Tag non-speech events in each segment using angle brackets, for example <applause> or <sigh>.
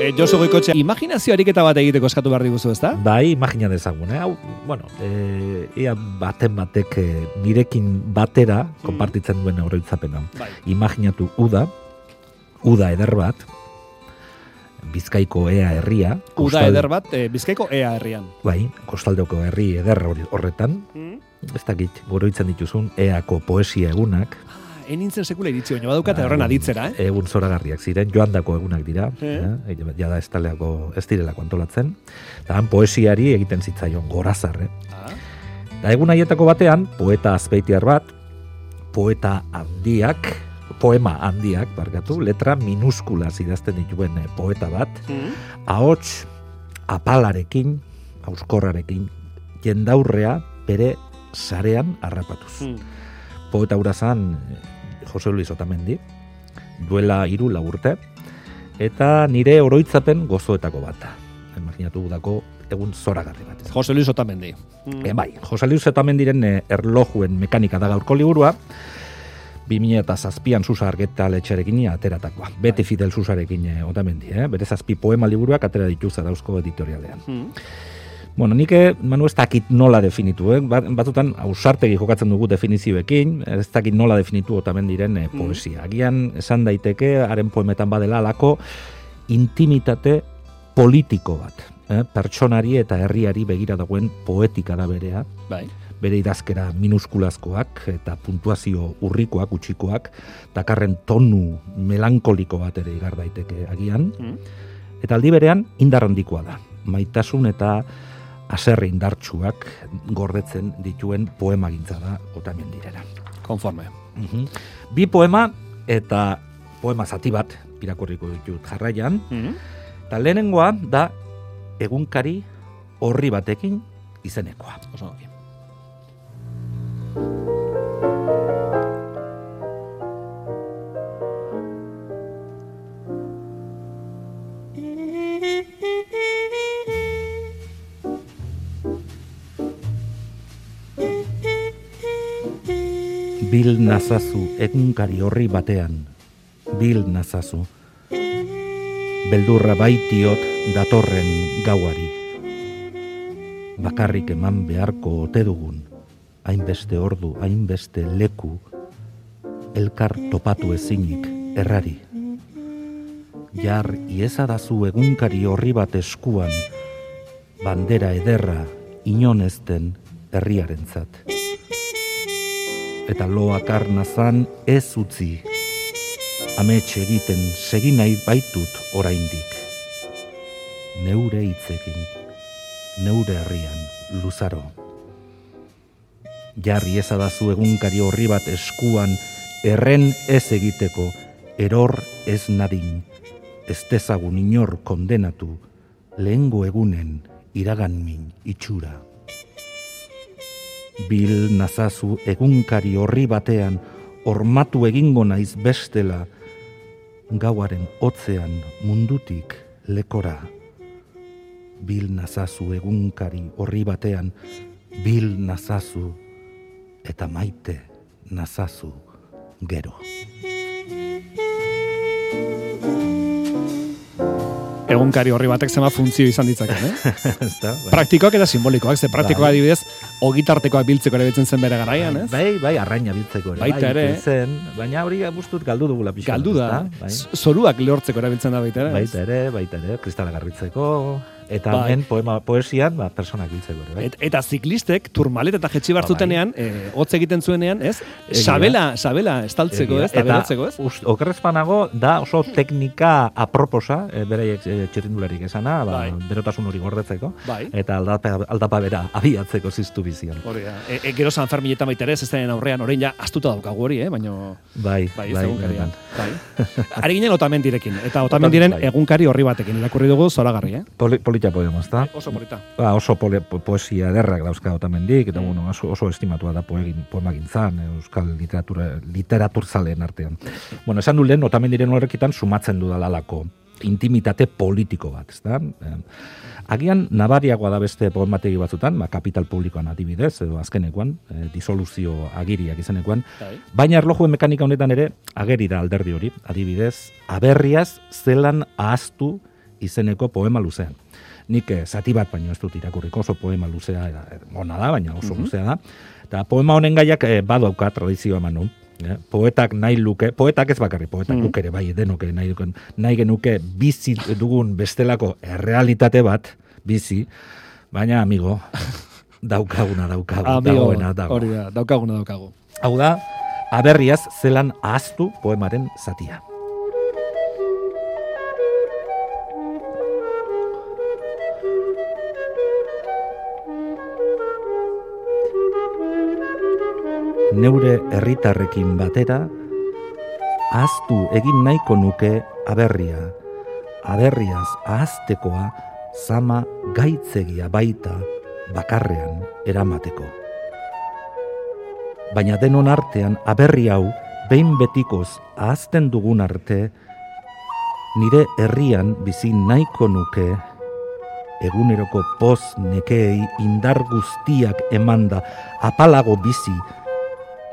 E, Josu Goikotxe, imaginazio ariketa bat egiteko eskatu behar diguzu, ezta? Bai, imagina dezagun, eh? Hau, bueno, e, ea baten batek e, nirekin batera konpartitzen duen oroitzapena. Bai. Imaginatu uda, uda eder bat, Bizkaiko ea herria. Uda kostal- eder bat, e, bizkaiko ea herrian. Bai, kostaldeko herri eder horretan, ez dakit, goroitzen dituzun, eako poesia egunak, enintzen sekula iritzi, baina badukate horren aditzera, eh? Egun zoragarriak ziren, joandako egunak dira, Eh. eh? jada ez taleako, ez direlako antolatzen. Eta han poesiari egiten zitzaion gorazarre. Ah, Eta egun haietako batean, poeta azpeitiar bat, poeta handiak, poema handiak, barkatu, letra minuskulaz idazten dituen eh, poeta bat, mm. ahots apalarekin, auskorrarekin, jendaurrea bere sarean harrapatuz. Mm. poeta hura zan eh, Jose Luis Otamendi, duela hiru lau urte, eta nire oroitzapen gozoetako bat. Imaginatu dako egun zoragarri bat. Jose Luis Otamendi. Mm. E, bai, Jose Luis Otamendiren eh, erlojuen mekanika da gaurko liburua, 2000 eta zazpian Susa argitaletxarekin ateratakoa. Beti Fidel Susarekin eh, Otamendi, eh? bere zazpi poema liburuak atera dituz dauzko editorialean. Mm. Bueno, nik eh, manu ez dakit nola definitu, eh? Bat- batzutan ausartegi jokatzen dugu definizioekin, ez dakit nola definitu otamen diren eh, poesia. Agian esan daiteke, haren poemetan badela alako intimitate politiko bat. Eh? Pertsonari eta herriari begira dagoen poetika da berea, Bai. bere idazkera minuskulazkoak eta puntuazio urrikoak, utxikoak, dakarren tonu melankoliko bat ere igar daiteke agian, Mm. Eta aldi berean indar handikoa da. Maitasun eta aserre indartsuak gordetzen dituen poemagintza da otamen direna. Konforme. Bi poema eta poema zati bat irakurriko ditut jarraian. Mm. Eta lehenengoa da egunkari horri batekin izenekoa. Oso Bil nazazu egunkari horri batean. Bil nazazu. Beldurra baitiot datorren gauari. Bakarrik eman beharko ote dugun. Hainbeste ordu, hainbeste leku. Elkar topatu ezinik errari. Jar iezadazu egunkari horri bat eskuan. Bandera ederra inonezten herriarentzat eta loak arnazan ez utzi. Amets egiten segi nahi baitut oraindik. Neure hitzekin, neure herrian, luzaro. Jarri ezadazu egunkari horri bat eskuan, erren ez egiteko, eror ez nadin, ez dezagun inor kondenatu, lehengo egunen iragan min itxura bil nazazu egunkari horri batean ormatu egingo naiz bestela gauaren hotzean mundutik lekora bil nazazu egunkari horri batean bil nazazu eta maite nazazu gero Egunkari horri batek zema funtzio izan ditzaken, eh? <laughs> Bai. Praktikoak eta simbolikoak, ze praktikoa Bai. adibidez, ogitartekoak biltzeko ere biltzen zen bere garaian, ez? Bai, bai, arraina biltzeko ere. Baita bai, ere. Zen, baina hori gustut galdu dugula pixka. Galdu da? Bai. zoruak lehortzeko erabiltzen da baita ere. Baita ere, baita ere, kristala garbitzeko, eta Bai. hemen poema poesian, ba, personak biltzeko ere, bai. Et, eta ziklistek turmalet eta jetxi bartzutenean, eh, hotz egiten zuenean, ez? Egia. Sabela, sabela estaltzeko, Egia. ez? Eta berotzeko, ez? ust- okerrezpanago, da oso teknika aproposa, e, beraiek e, txirrindularik esana, ba, Bai. berotasun hori gordetzeko, Bai. eta aldapa, aldapa bera abiatzeko ziztu bizian. Hori da. E, e, gero San Ferminetan baita ere, ez den aurrean, orain ja astuta daukagu hori, eh? Baina, Bai, bai, bai, egunkarian. benetan. Bai. Ari ginen otamendirekin, eta otamendiren bai. egunkari horri batekin, irakurri dugu zoragarri, eh? Poli, polita poema, ezta? Oso polita. Ba, oso pole, po- poesia ederrak dauzka otamendik, Mm. eta bueno, oso, oso estimatua da poegin, poemagintzan, euskal literatura, literaturzaleen artean. Bueno, esan du lehen, otamendiren horrekitan sumatzen dudalalako intimitate politiko bat, ezta? Eh, Agian nabariagoa da beste poemategi batzutan, ba, kapital publikoan adibidez, edo azkenekoan, eh, disoluzio agiriak izenekoan, Bai. baina erlojuen mekanika honetan ere, ageri da alderdi hori, adibidez, aberriaz zelan ahaztu izeneko poema luzean. Nik eh, zati bat baino ez dut irakurriko oso poema luzea eh, ona da, baina oso Mhm. luzea da. Eta poema honen gaiak eh, badauka tradizioa manu. Eh, poetak nahi luke, poetak ez bakarri, poetak Mhm. luke ere bai denoke nahi, duken, nahi genuke bizi dugun bestelako errealitate bat, bizi, baina amigo, <laughs> daukaguna daukagu, Amigo, dagoena dago. hori da, daukaguna daukagu. Hau da, aberriaz zelan ahaztu poemaren zatia. Neure herritarrekin batera, ahaztu egin nahiko nuke aberria. Aberriaz ahaztekoa zama gaitzegia baita bakarrean eramateko baina denon artean aberri hau behin betikoz ahazten dugun arte nire herrian bizi nahiko nuke eguneroko poz nekeei indar guztiak emanda apalago bizi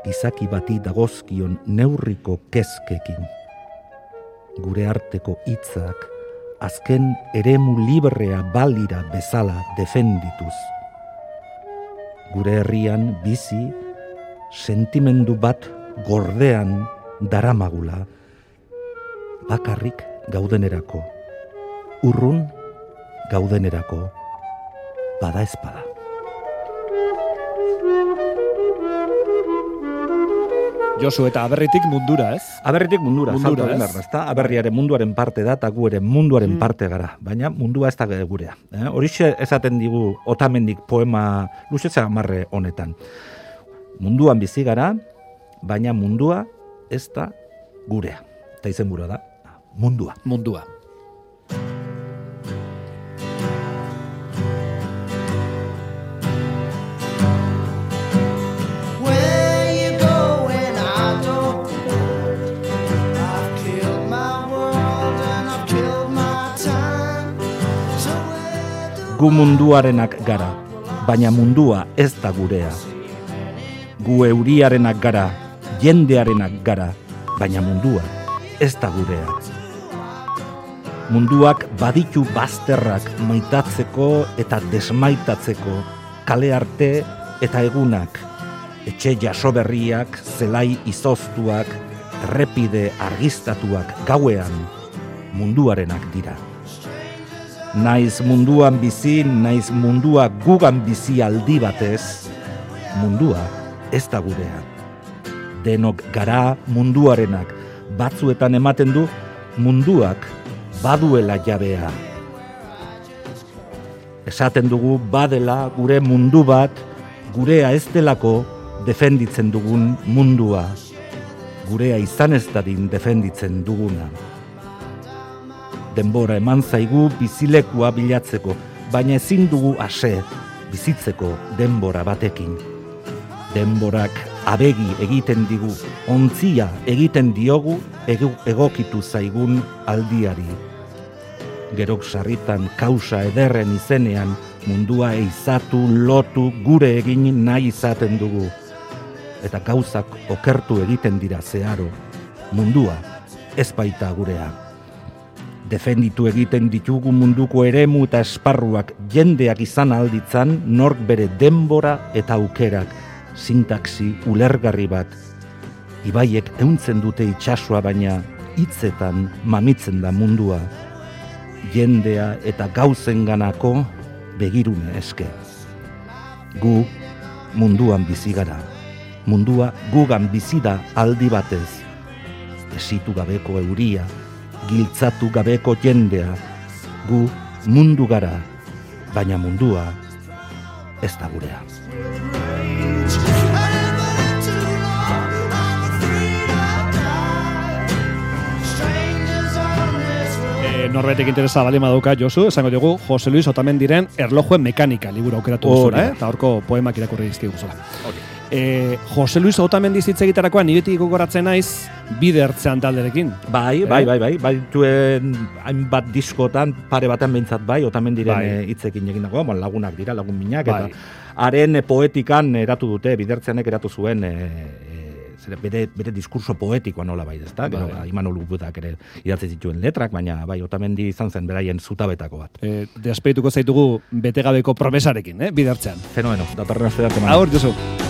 gizaki bati dagozkion neurriko kezkekin. Gure arteko hitzak azken eremu librea balira bezala defendituz. Gure herrian bizi sentimendu bat gordean daramagula bakarrik gaudenerako urrun gaudenerako bada espada Josu eta aberritik mundura, ez? Aberritik mundura, Mundura, ez? ez? Ezta? Aberriaren munduaren parte da, eta gu ere munduaren Mm. parte gara. Baina mundua ez da gurea. Eh? Horixe esaten digu otamendik poema luzetza amarre honetan. Munduan bizi gara, baina mundua ez da gurea. Eta izen da, mundua. Mundua. Gu munduarenak gara, baina mundua ez da gurea. Gu euriarenak gara, jendearenak gara, baina mundua ez da gurea. Munduak baditu bazterrak maitatzeko eta desmaitatzeko, kale arte eta egunak, etxe jasoberriak, zelai izoztuak, errepide argistatuak gauean, munduarenak dira. Naiz munduan bizi, naiz mundua gugan bizi aldi batez, mundua ez da gurea. Denok gara munduarenak, batzuetan ematen du munduak baduela jabea. Esaten dugu badela gure mundu bat, gurea ez delako defenditzen dugun mundua, gurea izan ez dadin defenditzen duguna denbora eman zaigu bizilekua bilatzeko, baina ezin dugu ase bizitzeko denbora batekin. Denborak abegi egiten digu, ontzia egiten diogu egokitu zaigun aldiari. Gerok sarritan kausa ederren izenean mundua eizatu, lotu, gure egin nahi izaten dugu. Eta gauzak okertu egiten dira zeharo, mundua ez baita gurea defenditu egiten ditugu munduko eremu eta esparruak jendeak izan alditzan nork bere denbora eta aukerak. Sintaxi ulergarri bat. Ibaiek euntzen dute itsasoa baina hitzetan mamitzen da mundua. Jendea eta gauzenganako begirune eske gu munduan bizi gara. Mundua gugan bizi da aldi batez. Esitu gabeko euria giltzatu gabeko jendea, gu mundu gara, baina mundua ez da gurea. E, norbetek interesa bali madauka Josu, esango dugu Jose Luis Otamendiren erlojuen mekanika liburu aukeratu duzula, eh? Eta horko poemak irakurri dizkigu zela. E, Jose Luis Otamendi hitz egiterakoan niretik gogoratzen naiz bide ertzean talderekin. Bai, bai, bai, bai, bai, tuen hainbat diskotan, pare batean behintzat bai, otamen diren Bai. bai. hitzekin egin dago, bon, lagunak dira, lagun minak, Bai. eta haren eh, poetikan eratu dute, bidertzeanek eratu zuen, e, e, zera, bere, bere diskurso poetikoa nola bai, ezta? Gero, Bai. ba, Imanol Urbutak ere idatzi zituen letrak, baina bai, otamendi izan zen beraien zutabetako bat. E, despeituko zaitugu betegabeko promesarekin, eh? bidertzean. Fenomeno, datorren aste arte, Agur, Josu.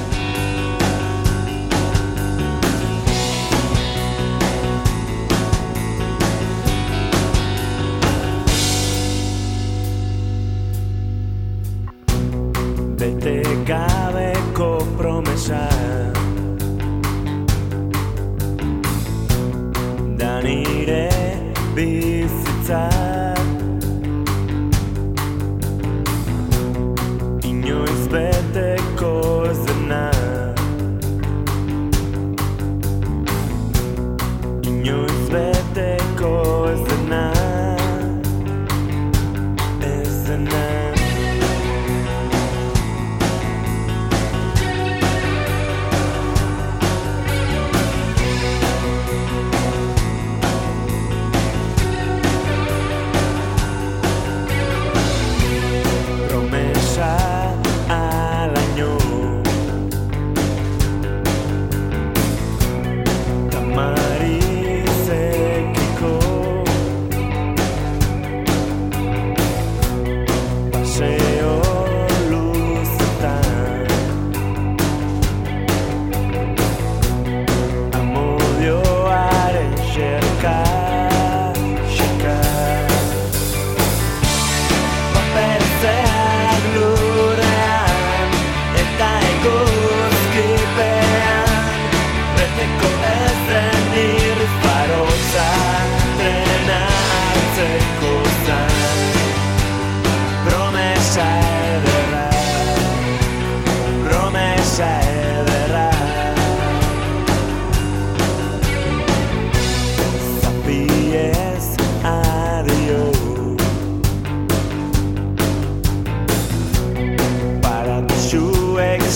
Bete gabeko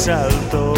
salto